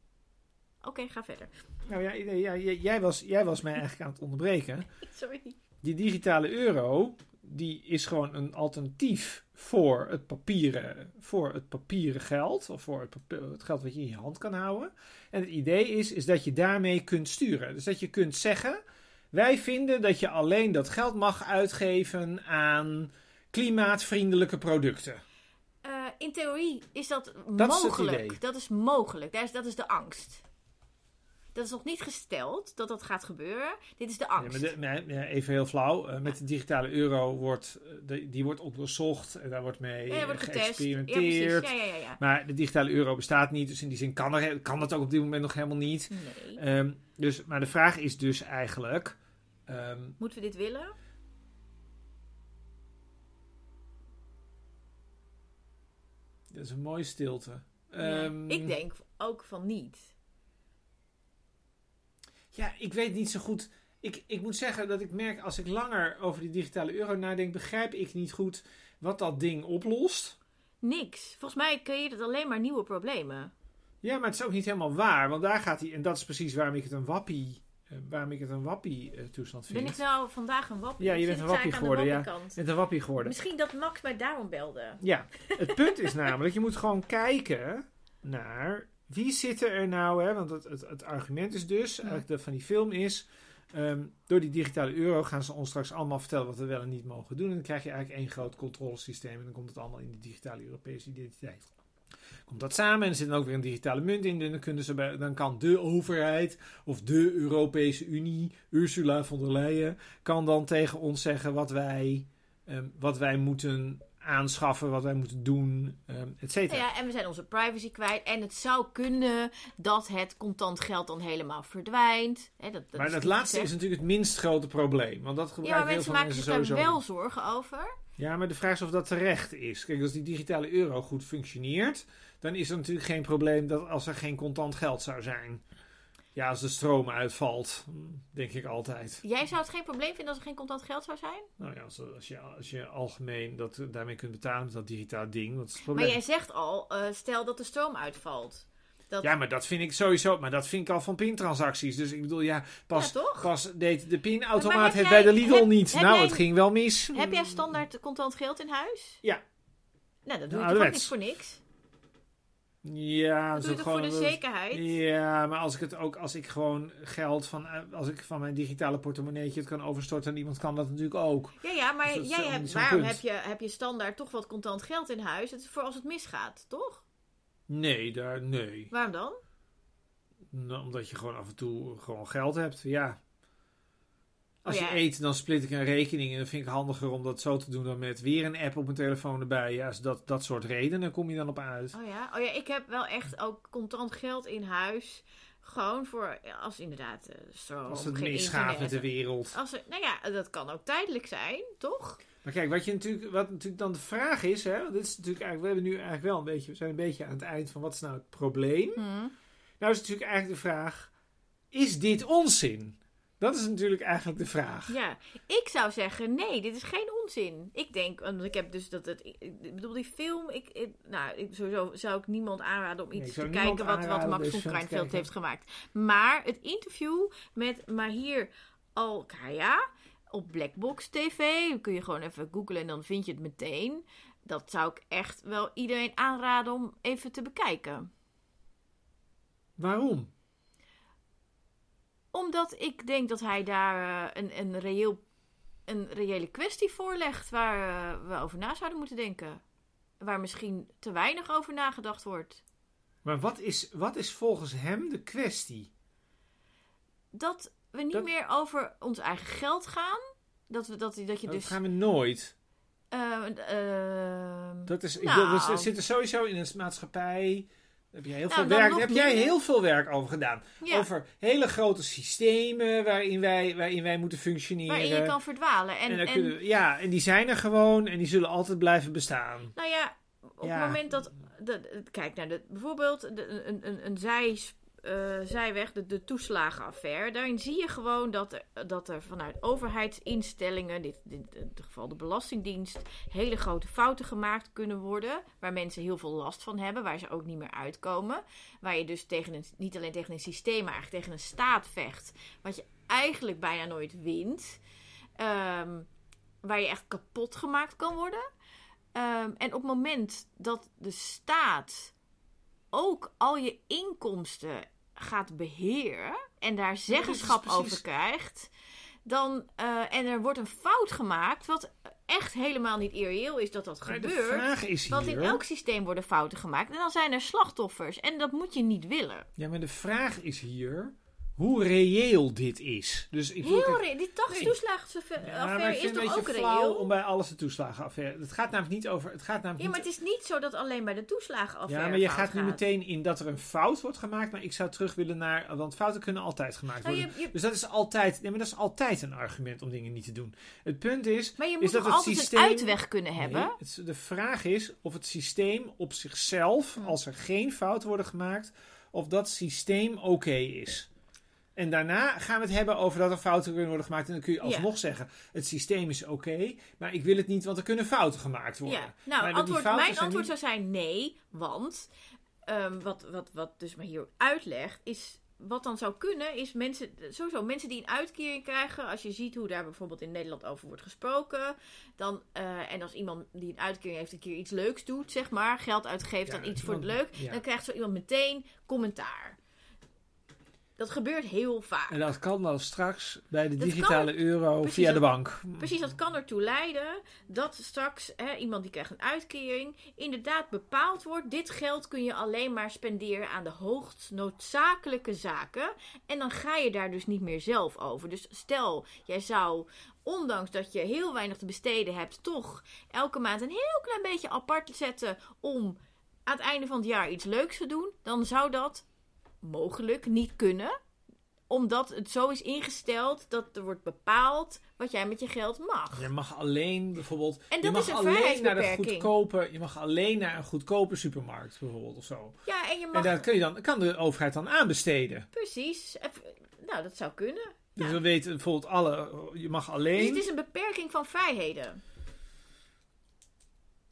Oké, ga verder. Nou ja, ja, jij, was, jij was mij eigenlijk aan het onderbreken. Sorry. Die digitale euro, die is gewoon een alternatief voor het papieren, voor het papieren geld. Of voor het, papier- het geld wat je in je hand kan houden. En het idee is, is dat je daarmee kunt sturen. Dus dat je kunt zeggen, wij vinden dat je alleen dat geld mag uitgeven aan klimaatvriendelijke producten. Eh, in theorie is dat, Dat mogelijk. dat is mogelijk. Dat is, dat is de angst. Dat is nog niet gesteld dat dat gaat gebeuren. Dit is de Ja, angst. maar de- maar, ja, even heel flauw. eh, met de digitale euro wordt, eh, de- die wordt onderzocht en daar wordt mee ja, wordt. Ja, geëxperimenteerd. Ja, ja, ja. ja. Maar de digitale euro bestaat niet, dus in die zin kan, er, kan dat ook op dit moment nog helemaal niet. Nee. Ehm, dus, maar de vraag is dus eigenlijk: ehm, Moeten we dit willen? dat is een mooie stilte. Ja. Ehm, Ik denk ook van niet. Ja, ik weet niet zo goed. Ik, ik moet zeggen dat ik merk als ik langer over die digitale euro nadenk, begrijp ik niet goed wat dat ding oplost. Niks. Volgens mij creëert het alleen maar nieuwe problemen. Ja, maar het is ook niet helemaal waar, want daar gaat hij, en dat is precies waarom ik het een wappie, eh, waarom ik het een wappie eh, toestand vind. Ben ik nou vandaag een wappie? Ja, je bent een wappie geworden, ja. wappiekant? Met een wappie geworden. Misschien dat Max mij daarom belde. Ja, het punt is namelijk, je moet gewoon kijken naar wie zit er nou, hè, want het, het, het argument is dus, eigenlijk de, van die film is, ehm, door die digitale euro gaan ze ons straks allemaal vertellen wat we wel en niet mogen doen. En dan krijg je eigenlijk één groot controlesysteem en dan komt het allemaal in de digitale Europese identiteit. Komt dat samen en er zit dan ook weer een digitale munt in. En dan, kunnen ze bij, dan kan de overheid of de Europese Unie, Ursula von der Leyen, kan dan tegen ons zeggen wat wij, ehm, wat wij moeten aanschaffen, wat wij moeten doen, ehm et cetera. Ja, en we zijn onze privacy kwijt. En het zou kunnen dat het contant geld dan helemaal verdwijnt. Hè, dat, dat maar dat laatste is natuurlijk het minst grote probleem. Want dat gebruiken maar heel mensen veel maken mensen zich daar wel zorgen over. Ja, maar de vraag is of dat terecht is. Kijk, als die digitale euro goed functioneert, dan is er natuurlijk geen probleem dat als er geen contant geld zou zijn. Ja, als de stroom uitvalt, denk ik altijd. Jij zou het geen probleem vinden als er geen contant geld zou zijn? Nou ja, als, als, je, als je algemeen dat, daarmee kunt betalen met dat digitaal ding, is het Maar probleem? jij zegt al, eh, stel dat de stroom uitvalt. Dat, Ja, maar dat vind ik sowieso, maar dat vind ik al van pintransacties. Dus ik bedoel, ja, pas, Ja, toch? pas deed de Maar pinautomaat het bij de Lidl heb- niet. heb nou, jij- het ging wel mis. Heb jij standaard contant geld in huis? Ja. Nou, dat doe je toch ook ouderwets. niet voor niks? Ja, zo toch voor de gewoon- zekerheid? Ja, maar als ik het ook, als ik gewoon geld van, eh, als ik van mijn digitale portemonneetje het kan overstorten aan iemand, kan dat natuurlijk ook. Ja, ja, maar Dus jij hebt, waarom punt. heb je, heb je standaard toch wat contant geld in huis? Het is voor als het misgaat, toch? Nee, daar, nee. Waarom dan? Nou, omdat je gewoon af en toe gewoon geld hebt, ja. Als Oh, je eet, dan split ik een rekening en dan vind ik handiger om dat zo te doen dan met weer een app op mijn telefoon erbij. Ja, dus dat, dat soort redenen kom je dan op uit. Oh ja? oh ja, ik heb wel echt ook contant geld in huis. Gewoon voor, als inderdaad eh, stroom, Als het misgaat met de wereld. Als er, nou ja, dat kan ook tijdelijk zijn, toch? Maar kijk, wat, je natuurlijk, wat natuurlijk dan de vraag is, hè, dit is natuurlijk eigenlijk, we hebben nu eigenlijk wel een beetje, we zijn een beetje aan het eind van wat is nou het probleem? Nou is natuurlijk eigenlijk de vraag, is dit onzin? Dat is natuurlijk eigenlijk de vraag. Ja, ik zou zeggen, nee, dit is geen onzin. Ik denk, want ik heb dus dat het, ik bedoel, die film, ik, ik- nou, ik, sowieso zou ik niemand aanraden om iets te kijken wat, wat Max Kreinveld kijken. heeft gemaakt. Maar het interview met Mahir Al-Kaya op Blackbox TV, kun je gewoon even googlen en dan vind je het meteen. Dat zou ik echt wel iedereen aanraden om even te bekijken. Waarom? Omdat ik denk dat hij daar eh, een, een, reëel, een reële kwestie voorlegt waar eh, we over na zouden moeten denken. Waar misschien te weinig over nagedacht wordt. Maar wat is, wat is volgens hem de kwestie? Dat we niet Dat- meer over ons eigen geld gaan. Dat, we, dat, dat je Dat dus... gaan we nooit. eh, eh, Dat is, ik Nou. we zitten sowieso in een maatschappij. Heb, je heel Nou, veel werk, heb jij heel veel werk over gedaan. ja, Over hele grote systemen waarin wij, waarin wij moeten functioneren. waarin je kan verdwalen. En, en dan en, kunnen, ja, en die zijn er gewoon en die zullen altijd blijven bestaan. Nou ja, op Ja. het moment dat. De, kijk naar de, bijvoorbeeld de, een, een, een zij, eh, zijweg, de, de toeslagenaffaire. Daarin zie je gewoon dat er, dat er vanuit overheidsinstellingen, dit, in dit geval de Belastingdienst, hele grote fouten gemaakt kunnen worden. Waar mensen heel veel last van hebben, waar ze ook niet meer uitkomen. Waar je dus tegen een, niet alleen tegen een systeem, maar eigenlijk tegen een staat vecht. Wat je eigenlijk bijna nooit wint. Ehm, waar je echt kapot gemaakt kan worden. Ehm, en op het moment dat de staat ook al je inkomsten gaat beheren en daar zeggenschap over krijgt, dan eh, en er wordt een fout gemaakt, wat echt helemaal niet irreëel is dat dat Maar gebeurt. Want in elk systeem worden fouten gemaakt en dan zijn er slachtoffers en dat moet je niet willen. Ja, maar de vraag is hier hoe reëel dit is. Dus ik Heel die Nee. Ja, maar is toch ook reëel? om bij alles de toeslagenaffaire. Het gaat namelijk niet over. Het gaat namelijk Ja, maar het is niet zo dat alleen bij de toeslagenaffaire Ja, maar je gaat nu meteen in dat er een fout wordt gemaakt. Maar ik zou terug willen naar. Want fouten kunnen altijd gemaakt Nou, worden. je- je- Dus dat is altijd. Nee, maar dat is altijd een argument om dingen niet te doen. Het punt is. Maar je is moet dat toch altijd systeem- een uitweg kunnen hebben? Nee, het- de vraag is of het systeem op zichzelf, Hm. als er geen fouten worden gemaakt, of dat systeem oké is. En daarna gaan we het hebben over dat er fouten kunnen worden gemaakt. En dan kun je Ja. alsnog zeggen: het systeem is oké, maar ik wil het niet, want er kunnen fouten gemaakt worden. Ja, nou, antwoord, mijn antwoord niet- zou zijn nee, want ehm, wat, wat, wat dus maar hier uitlegt, is wat dan zou kunnen, is mensen, sowieso mensen die een uitkering krijgen, als je ziet hoe daar bijvoorbeeld in Nederland over wordt gesproken, dan, eh, en als iemand die een uitkering heeft een keer iets leuks doet, zeg maar, geld uitgeeft Ja, aan iets voor het leuk, ja. dan krijgt zo iemand meteen commentaar. Dat gebeurt heel vaak. En dat kan dan straks bij de Dat digitale euro Precies, via de bank. Precies, dat kan ertoe leiden dat straks hè, iemand die krijgt een uitkering inderdaad bepaald wordt. Dit geld kun je alleen maar spenderen aan de hoogst noodzakelijke zaken. En dan ga je daar dus niet meer zelf over. Dus stel, jij zou, ondanks dat je heel weinig te besteden hebt, toch elke maand een heel klein beetje apart zetten om aan het einde van het jaar iets leuks te doen. Dan zou dat mogelijk niet kunnen omdat het zo is ingesteld dat er wordt bepaald wat jij met je geld mag. Je mag alleen bijvoorbeeld. En je dat mag is een alleen naar de goedkope. Je mag alleen naar een goedkope supermarkt bijvoorbeeld of zo. Ja, en je En mag... daar kun je dan, kan de overheid dan aanbesteden. Precies. Nou, dat zou kunnen. Dus Ja. we weten bijvoorbeeld alle. Je mag Dus alleen. het is een beperking van vrijheden.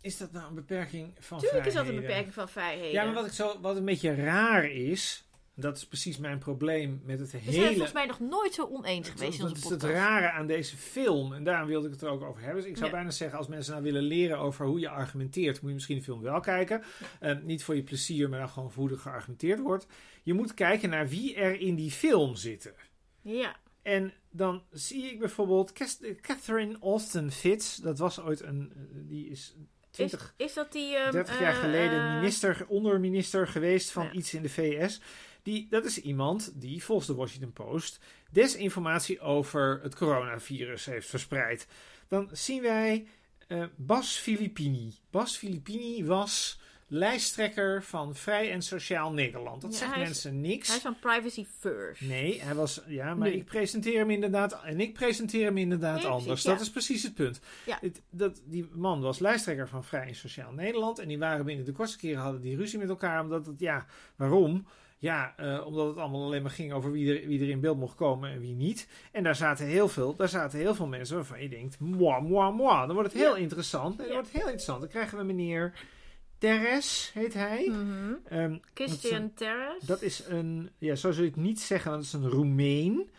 Is dat nou een beperking van Tuurlijk is dat een vrijheden? beperking van vrijheden. Ja, maar wat, ik zo, wat een beetje raar is. Dat is precies mijn probleem met het We zijn hele. volgens mij nog nooit zo oneens geweest in dat onze is het podcast. rare aan deze film. En daarom wilde ik het er ook over hebben. Dus ik zou Ja. bijna zeggen, als mensen nou willen leren over hoe je argumenteert, moet je misschien de film wel kijken. Eh, niet voor je plezier, maar dan gewoon voor hoe er geargumenteerd wordt. Je moet kijken naar wie er in die film zitten. Ja. En dan zie ik bijvoorbeeld Cas- Catherine Austin Fitz. Dat was ooit een. eh, Die is Is, 20, is dat die... ehm, 30 jaar eh, geleden eh, minister, onderminister geweest van Ja. iets in de VS. Die, dat is iemand die volgens de Washington Post desinformatie over het coronavirus heeft verspreid. Dan zien wij eh, Bas Filippini. Bas Filippini was lijsttrekker van Vrij en Sociaal Nederland. Dat Ja, zegt is- mensen niks. Hij is van Privacy First. Nee, hij was. Ja, maar ik presenteer hem inderdaad. En ik presenteer hem inderdaad Nee, anders. dat is precies het punt. Ja. Het- dat, die man was lijsttrekker van Vrij en Sociaal Nederland. En die waren binnen de kortste keren hadden die ruzie met elkaar. Omdat het, ja, waarom? Ja, eh, omdat het allemaal alleen maar ging over wie er, wie er in beeld mocht komen en wie niet. En daar zaten heel veel, daar zaten heel veel mensen waarvan je denkt, moi, moi, moi. Dan wordt het heel Ja. interessant. Dan Ja. wordt het heel interessant. Dan krijgen we meneer Teres, heet hij. Ehm, Christian Terres. dat is een, ja, zo zul je het niet zeggen, want het is een Roemeen.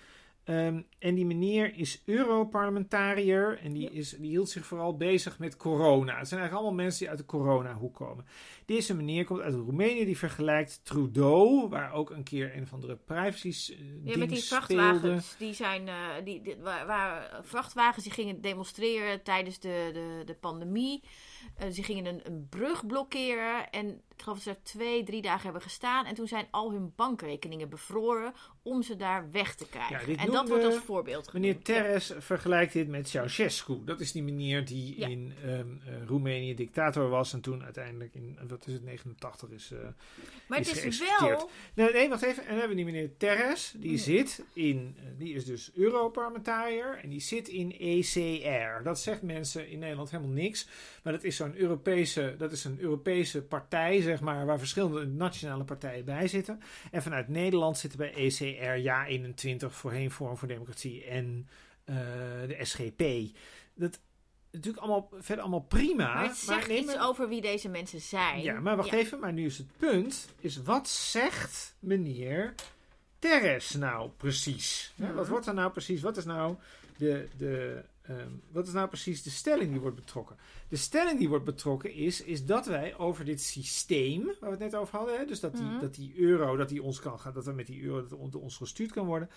Ehm, en die meneer is Europarlementariër en die, is, die hield zich vooral bezig met corona. Het zijn eigenlijk allemaal mensen die uit de corona-hoek komen. Deze meneer komt uit Roemenië, die vergelijkt Trudeau, waar ook een keer een of andere privacy eh, Ja, met die speelde. vrachtwagens. Die zijn, eh, die, die- waar, waar vrachtwagens die gingen demonstreren tijdens de, de, de pandemie. Eh, ze gingen een, een brug blokkeren. En ik geloof dat ze er twee, drie dagen hebben gestaan. En toen zijn al hun bankrekeningen bevroren om ze daar weg te krijgen. Ja, en dat wordt als voorbeeld Meneer genoemd. Ja. Terres vergelijkt dit met Ceausescu. Dat is die meneer die Ja. in ehm, eh, Roemenië dictator was en toen uiteindelijk in, wat is het, 89 is... eh, Maar is het is wel... Nee, nee, wacht even. En dan hebben we die meneer Terres. Die Ja. zit in... eh, Die is dus Europarlementariër. En die zit in ECR. Dat zegt mensen in Nederland helemaal niks. Maar dat is zo'n Europese... Dat is een Europese partij, zeg maar... Waar verschillende nationale partijen bij zitten. En vanuit Nederland zitten bij ECR... Ja 21, voorheen Forum voor Democratie en eh, de SGP. Dat natuurlijk allemaal verder allemaal prima. Maar het zegt iets over wie deze mensen zijn. ja, maar wacht Ja. even. Maar nu is het punt. Is wat zegt meneer Teres nou precies? Wat wordt er nou precies? Wat is nou de, de, ehm, wat is nou precies de stelling die wordt betrokken? De stelling die wordt betrokken is, is dat wij over dit systeem, waar we het net over hadden, hè, dus dat die, Mhm. dat die euro, dat die ons kan gaan, dat er met die euro dat on- ons gestuurd kan worden.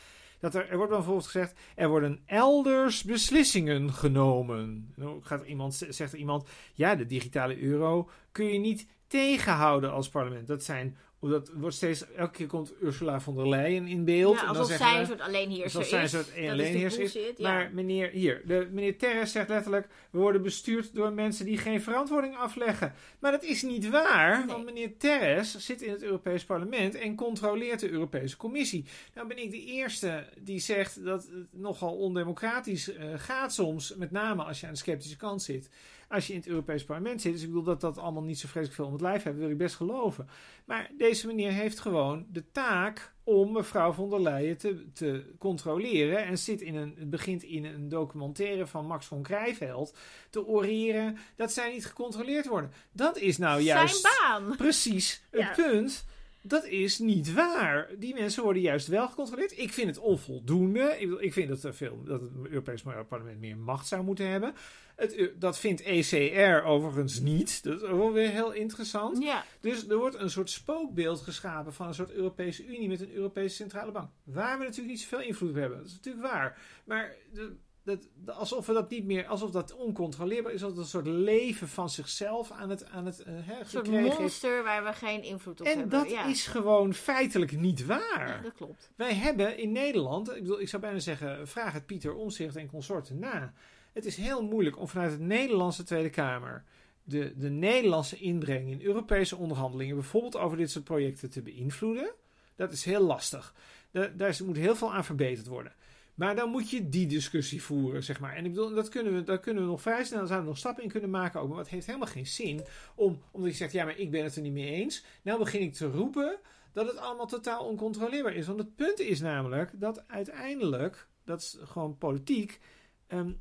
Dat er, er wordt bijvoorbeeld gezegd, er worden elders beslissingen genomen. En Dan gaat iemand, zegt er iemand, ja, de digitale euro kun je niet tegenhouden als parlement. Dat zijn, dat wordt steeds, elke keer komt Ursula von der Leyen in beeld. Ja, en dan alsof zeggen zij een soort alleenheerser alsof zij een is. soort is alleenheerser is. ja. Maar meneer, hier, de, meneer Terres zegt letterlijk, we worden bestuurd door mensen die geen verantwoording afleggen. Maar dat is niet waar, Nee. want meneer Terres zit in het Europees Parlement en controleert de Europese Commissie. Nou ben ik de eerste die zegt dat het nogal ondemocratisch eh, gaat soms, met name als je aan de sceptische kant zit. Als je in het Europees Parlement zit. Dus ik bedoel dat dat allemaal niet zo vreselijk veel om het lijf heeft, wil ik best geloven. Maar deze meneer heeft gewoon de taak om mevrouw von der Leyen te, te controleren. En zit in een, het begint in een documentaire van Max von Krijveld te oreren dat zij niet gecontroleerd worden. Dat is nou juist Zijn baan. precies het Ja. punt. Dat is niet waar. Die mensen worden juist wel gecontroleerd. Ik vind het onvoldoende. Ik, ik vind dat, er veel, dat het Europees Parlement meer macht zou moeten hebben. Het, Eu- dat vindt ECR overigens niet. Dat is ook wel weer heel interessant. Ja, Dus er wordt een soort spookbeeld geschapen van een soort Europese Unie met een Europese centrale bank. Waar we natuurlijk niet zoveel invloed op hebben. Dat is natuurlijk waar. Maar de, dat, de- alsof we dat niet meer, alsof dat oncontroleerbaar is, alsof het een soort leven van zichzelf aan het, aan het eh, hè, een soort heeft. monster waar we geen invloed op En hebben. dat ja. is gewoon feitelijk niet waar. Ja, dat klopt. Wij hebben in Nederland, ik, bedoel, ik zou bijna zeggen, vraag het Pieter Omzicht en consorten na. Het is heel moeilijk om vanuit het Nederlandse Tweede Kamer de, de Nederlandse inbreng in Europese onderhandelingen, bijvoorbeeld over dit soort projecten, te beïnvloeden. Dat is heel lastig. Da- daar moet heel veel aan verbeterd worden. Maar dan moet je die discussie voeren, zeg maar. En ik bedoel, dat kunnen we, daar kunnen we nog vrij snel, daar zouden we nog stappen in kunnen maken ook. Maar het heeft helemaal geen zin om, omdat je zegt, ja, maar ik ben het er niet mee eens. Nou begin ik te roepen dat het allemaal totaal oncontroleerbaar is. Want het punt is namelijk dat uiteindelijk, dat is gewoon politiek, ehm,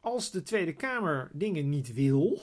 als de Tweede Kamer dingen niet wil,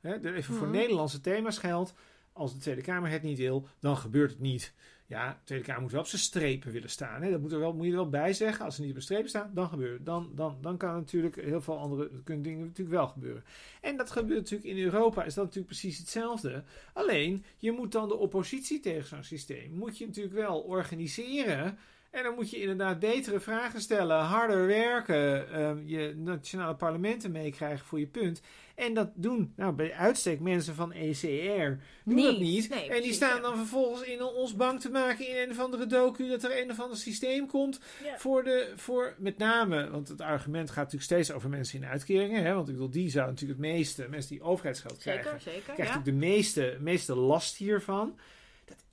hè, even voor Mhm. Nederlandse thema's geldt, als de Tweede Kamer het niet wil, dan gebeurt het niet. Ja, de Tweede Kamer moet wel op zijn strepen willen staan. Hè. Dat moet, er wel, moet je er wel bij zeggen. Als ze niet op strepen staan, dan gebeurt. Dan, dan, dan kan natuurlijk heel veel andere kunnen dingen natuurlijk wel gebeuren. En dat gebeurt natuurlijk in Europa, is dat natuurlijk precies hetzelfde. Alleen, je moet dan de oppositie tegen zo'n systeem, moet je natuurlijk wel organiseren. En dan moet je inderdaad betere vragen stellen, harder werken, ehm, je nationale parlementen meekrijgen voor je punt. En dat doen, nou, bij uitstek mensen van ECR doen dat Niet. Nee, en die precies, staan ja. dan vervolgens in ons bang te maken in een of andere docu dat er een of ander systeem komt Ja. voor de, voor met name, want het argument gaat natuurlijk steeds over mensen in uitkeringen, hè, want ik bedoel, die zouden natuurlijk het meeste, mensen die overheidsgeld krijgen, Zeker, zeker. krijgt Ja. natuurlijk de meeste, meeste last hiervan.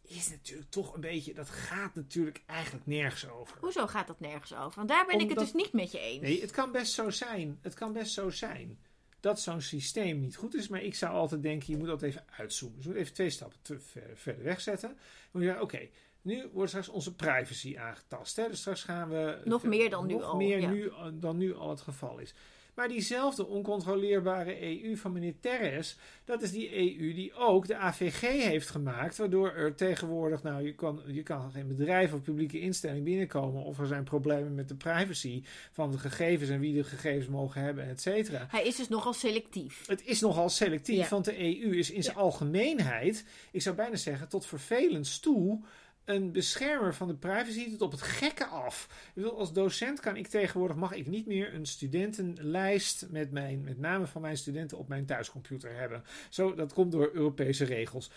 Is natuurlijk toch een beetje, dat gaat natuurlijk eigenlijk nergens over. Hoezo gaat dat nergens over? Want daar ben ik het dus niet met je eens. Nee, het kan best zo zijn. Het kan best zo zijn dat zo'n systeem niet goed is. Maar ik zou altijd denken, je moet dat even uitzoomen. Dus je moet even twee stappen te ver, verder wegzetten. Dan moet je zeggen, oké, nu wordt straks onze privacy aangetast. Hè? Dus straks gaan we... Nog meer dan nu nog al, meer ja. nu, dan nu al het geval is. Maar diezelfde oncontroleerbare EU van meneer Terres, dat is die EU die ook de AVG heeft gemaakt, waardoor er tegenwoordig, nou, je kan, je kan geen bedrijf of publieke instelling binnenkomen of er zijn problemen met de privacy van de gegevens en wie de gegevens mogen hebben, et cetera. Hij is dus nogal selectief. Het is nogal selectief, Ja. want de EU is in zijn Ja. algemeenheid, ik zou bijna zeggen, tot vervelend toe een beschermer van de privacy tot op het gekke af. Ik bedoel, als docent kan ik tegenwoordig, mag ik niet meer een studentenlijst met, mijn, met namen van mijn studenten op mijn thuiscomputer hebben. Zo, dat komt door Europese regels.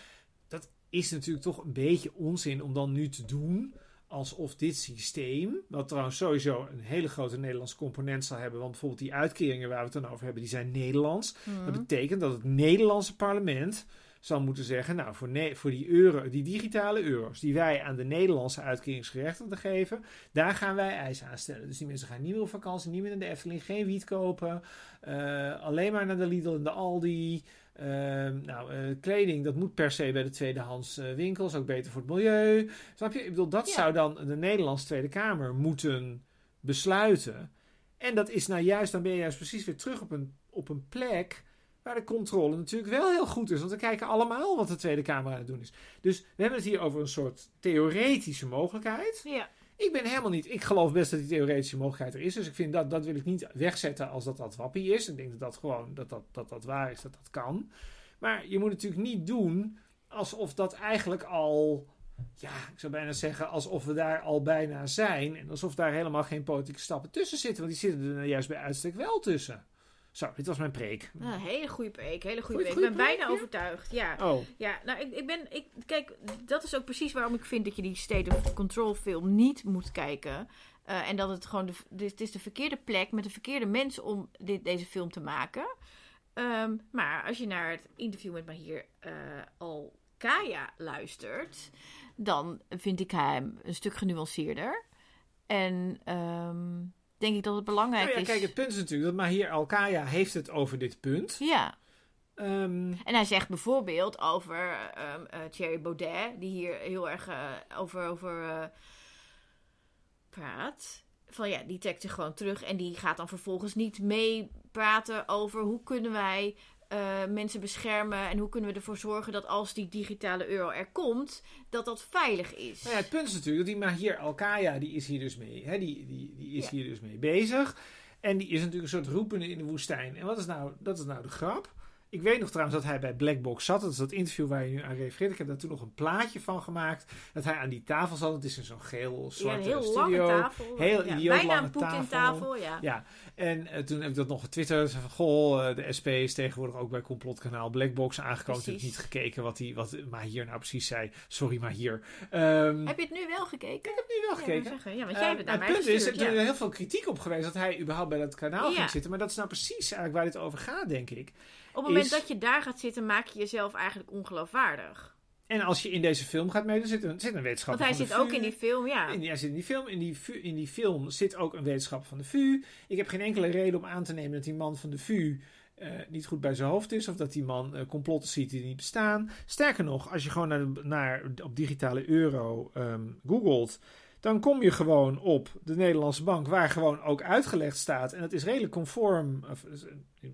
Dat is natuurlijk toch een beetje onzin om dan nu te doen alsof dit systeem, wat trouwens sowieso een hele grote Nederlandse component zal hebben, want bijvoorbeeld die uitkeringen waar we het dan over hebben, die zijn Nederlands. Mhm. Dat betekent dat het Nederlandse parlement zal moeten zeggen, nou voor, ne- voor die, euro, die digitale euro's die wij aan de Nederlandse uitkeringsgerechtigden geven, daar gaan wij eisen aan stellen. Dus die mensen gaan niet meer op vakantie, niet meer naar de Efteling, geen wiet kopen, eh, alleen maar naar de Lidl en de Aldi. Ehm, nou, eh, kleding, dat moet per se bij de tweedehands eh, winkels, ook beter voor het milieu. Snap je? Ik bedoel, dat Ja. zou dan de Nederlandse Tweede Kamer moeten besluiten. En dat is nou juist, dan ben je juist precies weer terug op een, op een plek waar de controle natuurlijk wel heel goed is. Want we kijken allemaal wat de Tweede Kamer aan het doen is. Dus we hebben het hier over een soort theoretische mogelijkheid. Ja. Ik ben helemaal niet. Ik geloof best dat die theoretische mogelijkheid er is. Dus ik vind dat, dat wil ik niet wegzetten als dat dat wappie is. Ik denk dat dat gewoon dat dat, dat, dat waar is, dat dat kan. Maar je moet natuurlijk niet doen alsof dat eigenlijk al. Ja, ik zou bijna zeggen alsof we daar al bijna zijn. En alsof daar helemaal geen politieke stappen tussen zitten. Want die zitten er nou juist bij uitstek wel tussen. Zo, dit was mijn preek. Een hele goede preek, hele goede preek. Ik ben bijna ja? overtuigd. Ja. Oh, Ja, nou, ik, ik ben. Ik, kijk, dat is ook precies waarom ik vind dat je die State of Control film niet moet kijken. Eh, en dat het gewoon. De, dit het is de verkeerde plek met de verkeerde mensen om dit, deze film te maken. Ehm, maar als je naar het interview met Mahir eh Al-Kaya luistert. dan vind ik hem een stuk genuanceerder. En ehm, denk ik dat het belangrijk nou ja, is. kijk, het punt is natuurlijk dat Mahir Al-Kaya heeft het over dit punt. Ja. Ehm, En hij zegt bijvoorbeeld over ehm eh, Thierry Baudet, die hier heel erg eh, over, over eh, praat. Van ja, die trekt zich gewoon terug en die gaat dan vervolgens niet meepraten over hoe kunnen wij eh, mensen beschermen en hoe kunnen we ervoor zorgen dat als die digitale euro er komt, dat dat veilig is. Nou ja, het punt is natuurlijk dat die Mahir Al-Kaya, die is hier dus mee, hè, die, die, die is Ja. hier dus mee bezig. En die is natuurlijk een soort roepende in de woestijn. En wat is nou, dat is nou de grap? Ik weet nog trouwens dat hij bij Blackbox zat. Dat is dat interview waar je nu aan refereert. Ik heb daar toen nog een plaatje van gemaakt. Dat hij aan die tafel zat. Het is in zo'n geel ja, heel studio. lange tafel. Heel ja, idioot bijna lange tafel. tafel, ja. Ja, en eh, toen heb ik dat nog getwitterd. Van, goh, eh, de SP is tegenwoordig ook bij complotkanaal Blackbox aangekomen. Ik heb niet gekeken wat, die, wat maar hier nou precies zei. Sorry, maar hier. Ehm, Heb je het nu wel gekeken? ik heb nu wel gekeken. zeggen, ja, want Eh, jij hebt het naar het mij punt is, er is heel veel kritiek op geweest dat hij überhaupt bij dat kanaal ging zitten. Maar dat is nou precies eigenlijk waar dit over gaat, denk ik. Op het moment is- dat je daar gaat zitten, maak je jezelf eigenlijk ongeloofwaardig. En als je in deze film gaat meedoen, zit een, zit een Want wetenschapper hij van zit ook in die film, ja. In hij zit in die film. In die, in die film zit ook een wetenschapper van de VU. Ik heb geen enkele reden om aan te nemen dat die man van de VU eh, niet goed bij zijn hoofd is. Of dat die man eh, complotten ziet die niet bestaan. Sterker nog, als je gewoon naar, de- naar, op digitale euro ehm, googelt. Dan kom je gewoon op de Nederlandse bank, waar gewoon ook uitgelegd staat. En dat is redelijk conform, of,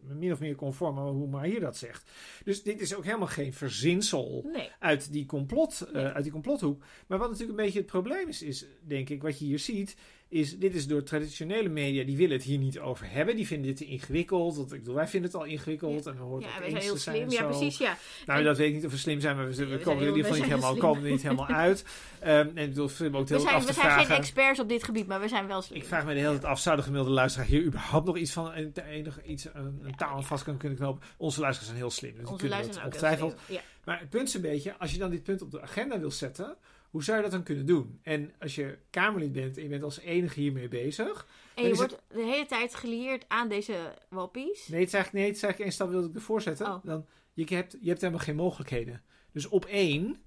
min of meer conform aan hoe maar hier dat zegt. Dus dit is ook helemaal geen verzinsel Nee. uit die, complot, eh, uit die complothoek. Maar wat natuurlijk een beetje het probleem is, is denk ik, wat je hier ziet, is dit is door traditionele media, die willen het hier niet over hebben. Die vinden dit te ingewikkeld. Want ik bedoel, wij vinden het al ingewikkeld. En we horen Ja, wij zijn heel slim. Ja, precies, ja. Nou, En- dat weet ik niet of we slim zijn, maar we, we we komen er in ieder geval niet helemaal, slim. komen er niet helemaal uit. Ehm, en ik bedoel, vind ook We heel zijn, af we te zijn geen experts op dit gebied, maar we zijn wel slim. Ik vraag me de hele tijd af, zou de gemiddelde luisteraar hier überhaupt nog iets van enig, iets, een, een taal aan vast kunnen kunnen knopen? Onze luisteraars zijn heel slim, dus Onze luisteraars zijn ongetwijfeld. Ja. Maar het punt is een beetje, als je dan dit punt op de agenda wil zetten, hoe zou je dat dan kunnen doen? En als je Kamerlid bent en je bent als enige hiermee bezig. En je wordt de hele tijd gelieerd aan deze wappies. Nee, het is eigenlijk, nee, het is eigenlijk één stap wilde ik ervoor zetten. Oh. Dan, je, hebt, je hebt helemaal geen mogelijkheden. Dus op één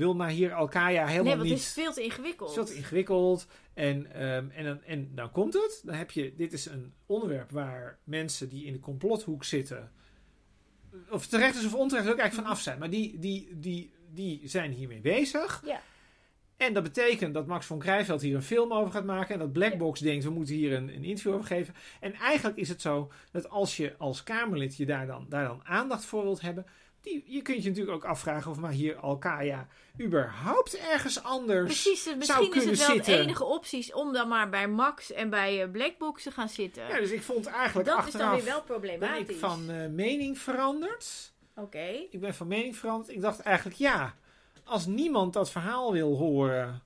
wil maar hier Al-Kaya helemaal nee, want niet... het is veel te ingewikkeld. Het is veel te ingewikkeld. En, ehm, en, dan, en dan komt het. Dan heb je, dit is een onderwerp waar mensen die in de complothoek zitten, of terecht is of onterecht, ik eigenlijk van af zijn. Maar die, die, die, die zijn hiermee bezig. Ja. En dat betekent dat Max von Krijveld hier een film over gaat maken. En dat Blackbox denkt, we moeten hier een, een interview over geven. En eigenlijk is het zo dat als je als Kamerlid je daar dan, daar dan aandacht voor wilt hebben. Die, je kunt je natuurlijk ook afvragen of maar hier Alkaya überhaupt ergens anders Precies, zou misschien is het wel zitten. de enige opties om dan maar bij Max en bij eh, Blackbox te gaan zitten. Ja, dus ik vond eigenlijk dat is dan achteraf weer wel ben problematisch. ik van eh, mening veranderd. Oké. Ik ben van mening veranderd. Ik dacht eigenlijk, ja, als niemand dat verhaal wil horen,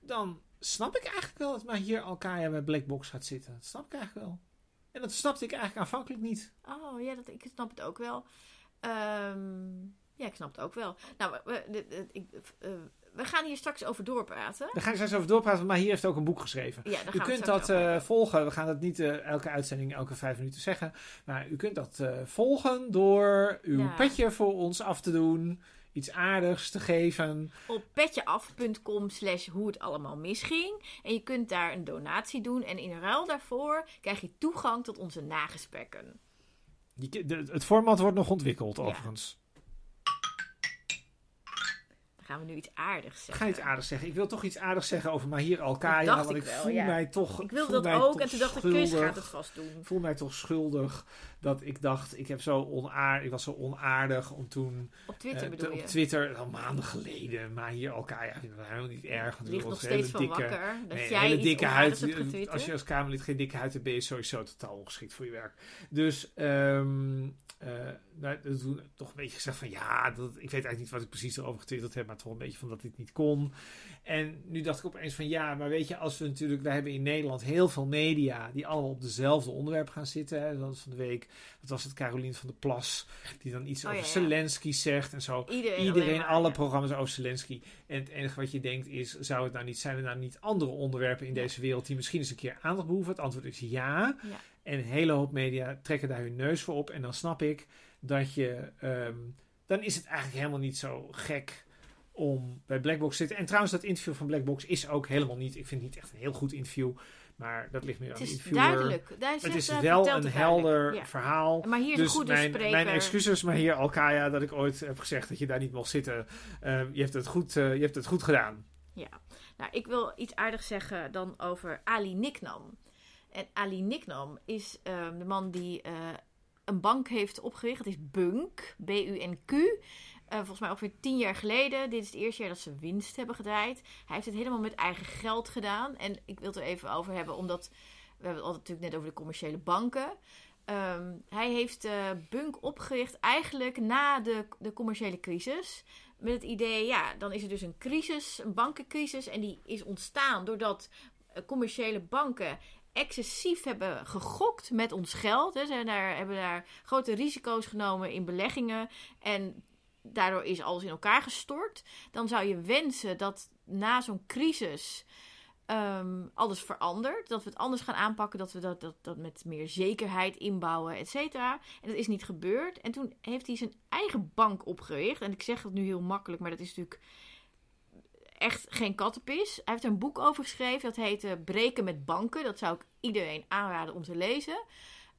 dan snap ik eigenlijk wel dat maar hier Alkaya bij Blackbox gaat zitten. Dat snap ik eigenlijk wel. En dat snapte ik eigenlijk aanvankelijk niet. Oh ja, dat, ik snap het ook wel. Ehm, ja, ik snap het ook wel. Nou, we, we- de- de- ik, eh, we gaan hier straks over doorpraten. Daar ga ik straks over doorpraten, maar hier heeft ook een boek geschreven. Ja, U gaan we kunt dat eh, volgen. We gaan dat niet eh, elke uitzending, elke vijf minuten zeggen. Maar u kunt dat volgen door uw Ja. petje voor ons af te doen. Iets aardigs te geven. op petjeaf.com slash hoe het allemaal misging. En je kunt daar een donatie doen. En in ruil daarvoor krijg je toegang tot onze nagesprekken. Je- de- het format wordt nog ontwikkeld, Ja. overigens. Dan gaan we nu iets aardigs Ik zeggen. ga iets aardigs zeggen. Ik wil toch iets aardigs zeggen over Mahir Alkaya. Want ik ik wel, voel ja. mij toch. Ik wilde voel dat ook. En toen dacht ik, Chris gaat het vast doen. Ik voel mij toch schuldig dat ik dacht, ik, heb zo onaard, ik was zo onaardig om toen Op Twitter eh, bedoel te- je? op Twitter, al maanden geleden, maar hier Alkaya vind ik helemaal niet erg. want ligt nog steeds van dikke- wakker. Dat Nee, jij hele dikke huid. Als je als Kamerlid geen dikke huid hebt, ben je sowieso totaal ongeschikt voor je werk. Dus, ehm eh nou, toen toch een beetje gezegd van ja, dat, ik weet eigenlijk niet wat ik precies erover getwitterd heb, maar toch een beetje van dat dit niet kon. En nu dacht ik opeens van ja, maar weet je, als we natuurlijk, wij hebben in Nederland heel veel media die allemaal op dezelfde onderwerp gaan zitten. Hè. Dat van de week, dat was het Carolien van der Plas, die dan iets Oh, over ja. Zelensky zegt en zo. Iedereen, Iedereen, alleen maar, alle programma's over Zelensky. En het enige wat je denkt is, zou het nou niet, zijn er nou niet andere onderwerpen in deze wereld die misschien eens een keer aandacht behoeven? Het antwoord is ja. Ja. En een hele hoop media trekken daar hun neus voor op. En dan snap ik dat je, ehm, dan is het eigenlijk helemaal niet zo gek om bij Blackbox te zitten. En trouwens, dat interview van Blackbox is ook helemaal niet, ik vind het niet echt een heel goed interview. Maar dat ligt meer aan Het de is interviewer. duidelijk. Daar Het is wel een helder Ja. verhaal. Maar hier is Dus een goede mijn, spreker. mijn excuses, maar hier Alkaya, dat ik ooit heb gezegd dat je daar niet mocht zitten. Ehm, je, hebt het goed, eh, je hebt het goed gedaan. Nou, ik wil iets aardigs zeggen dan over Ali Niknam. En Ali Niknam is ehm, de man die eh, een bank heeft opgericht. Het is Bunk, B-U-N-Q. Eh, volgens mij ongeveer tien jaar geleden. Dit is het eerste jaar dat ze winst hebben gedraaid. Hij heeft het helemaal met eigen geld gedaan. En ik wil het er even over hebben, omdat we hebben het altijd natuurlijk net over de commerciële banken. Ehm, hij heeft eh, Bunk opgericht eigenlijk na de, de commerciële crisis. Met het idee, ja, dan is er dus een crisis, een bankencrisis. En die is ontstaan doordat eh, commerciële banken excessief hebben gegokt met ons geld. Ze hebben daar grote risico's genomen in beleggingen. En daardoor is alles in elkaar gestort. Dan zou je wensen dat na zo'n crisis ehm, alles verandert. Dat we het anders gaan aanpakken. Dat we dat, dat, dat met meer zekerheid inbouwen, et cetera. En dat is niet gebeurd. En toen heeft hij zijn eigen bank opgericht. En ik zeg dat nu heel makkelijk, maar dat is natuurlijk echt geen kattenpis. Hij heeft er een boek over geschreven. Dat heet eh, Breken met banken. Dat zou ik iedereen aanraden om te lezen.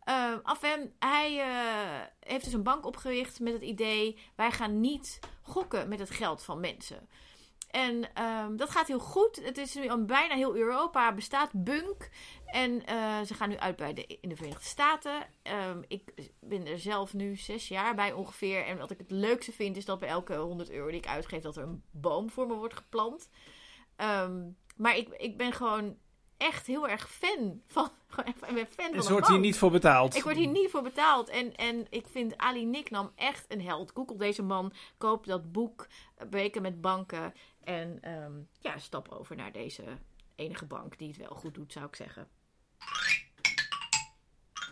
En hij eh, heeft dus een bank opgericht met het idee: wij gaan niet gokken met het geld van mensen. En ehm, dat gaat heel goed. Het is nu aan bijna heel Europa bestaat Bunk. En eh, ze gaan nu uit bij de, in de Verenigde Staten. Ehm, ik ben er zelf nu zes jaar bij ongeveer. En wat ik het leukste vind is dat bij elke 100 euro die ik uitgeef... dat er een boom voor me wordt geplant. Maar ik, ik ben gewoon echt heel erg fan van... Ik ben fan van een wordt hier niet voor betaald. Ik word hier niet voor betaald. En, en ik vind Ali Niknam echt een held. Google deze man, koop dat boek, Breken met banken. En ehm, ja, stap over naar deze enige bank die het wel goed doet, zou ik zeggen.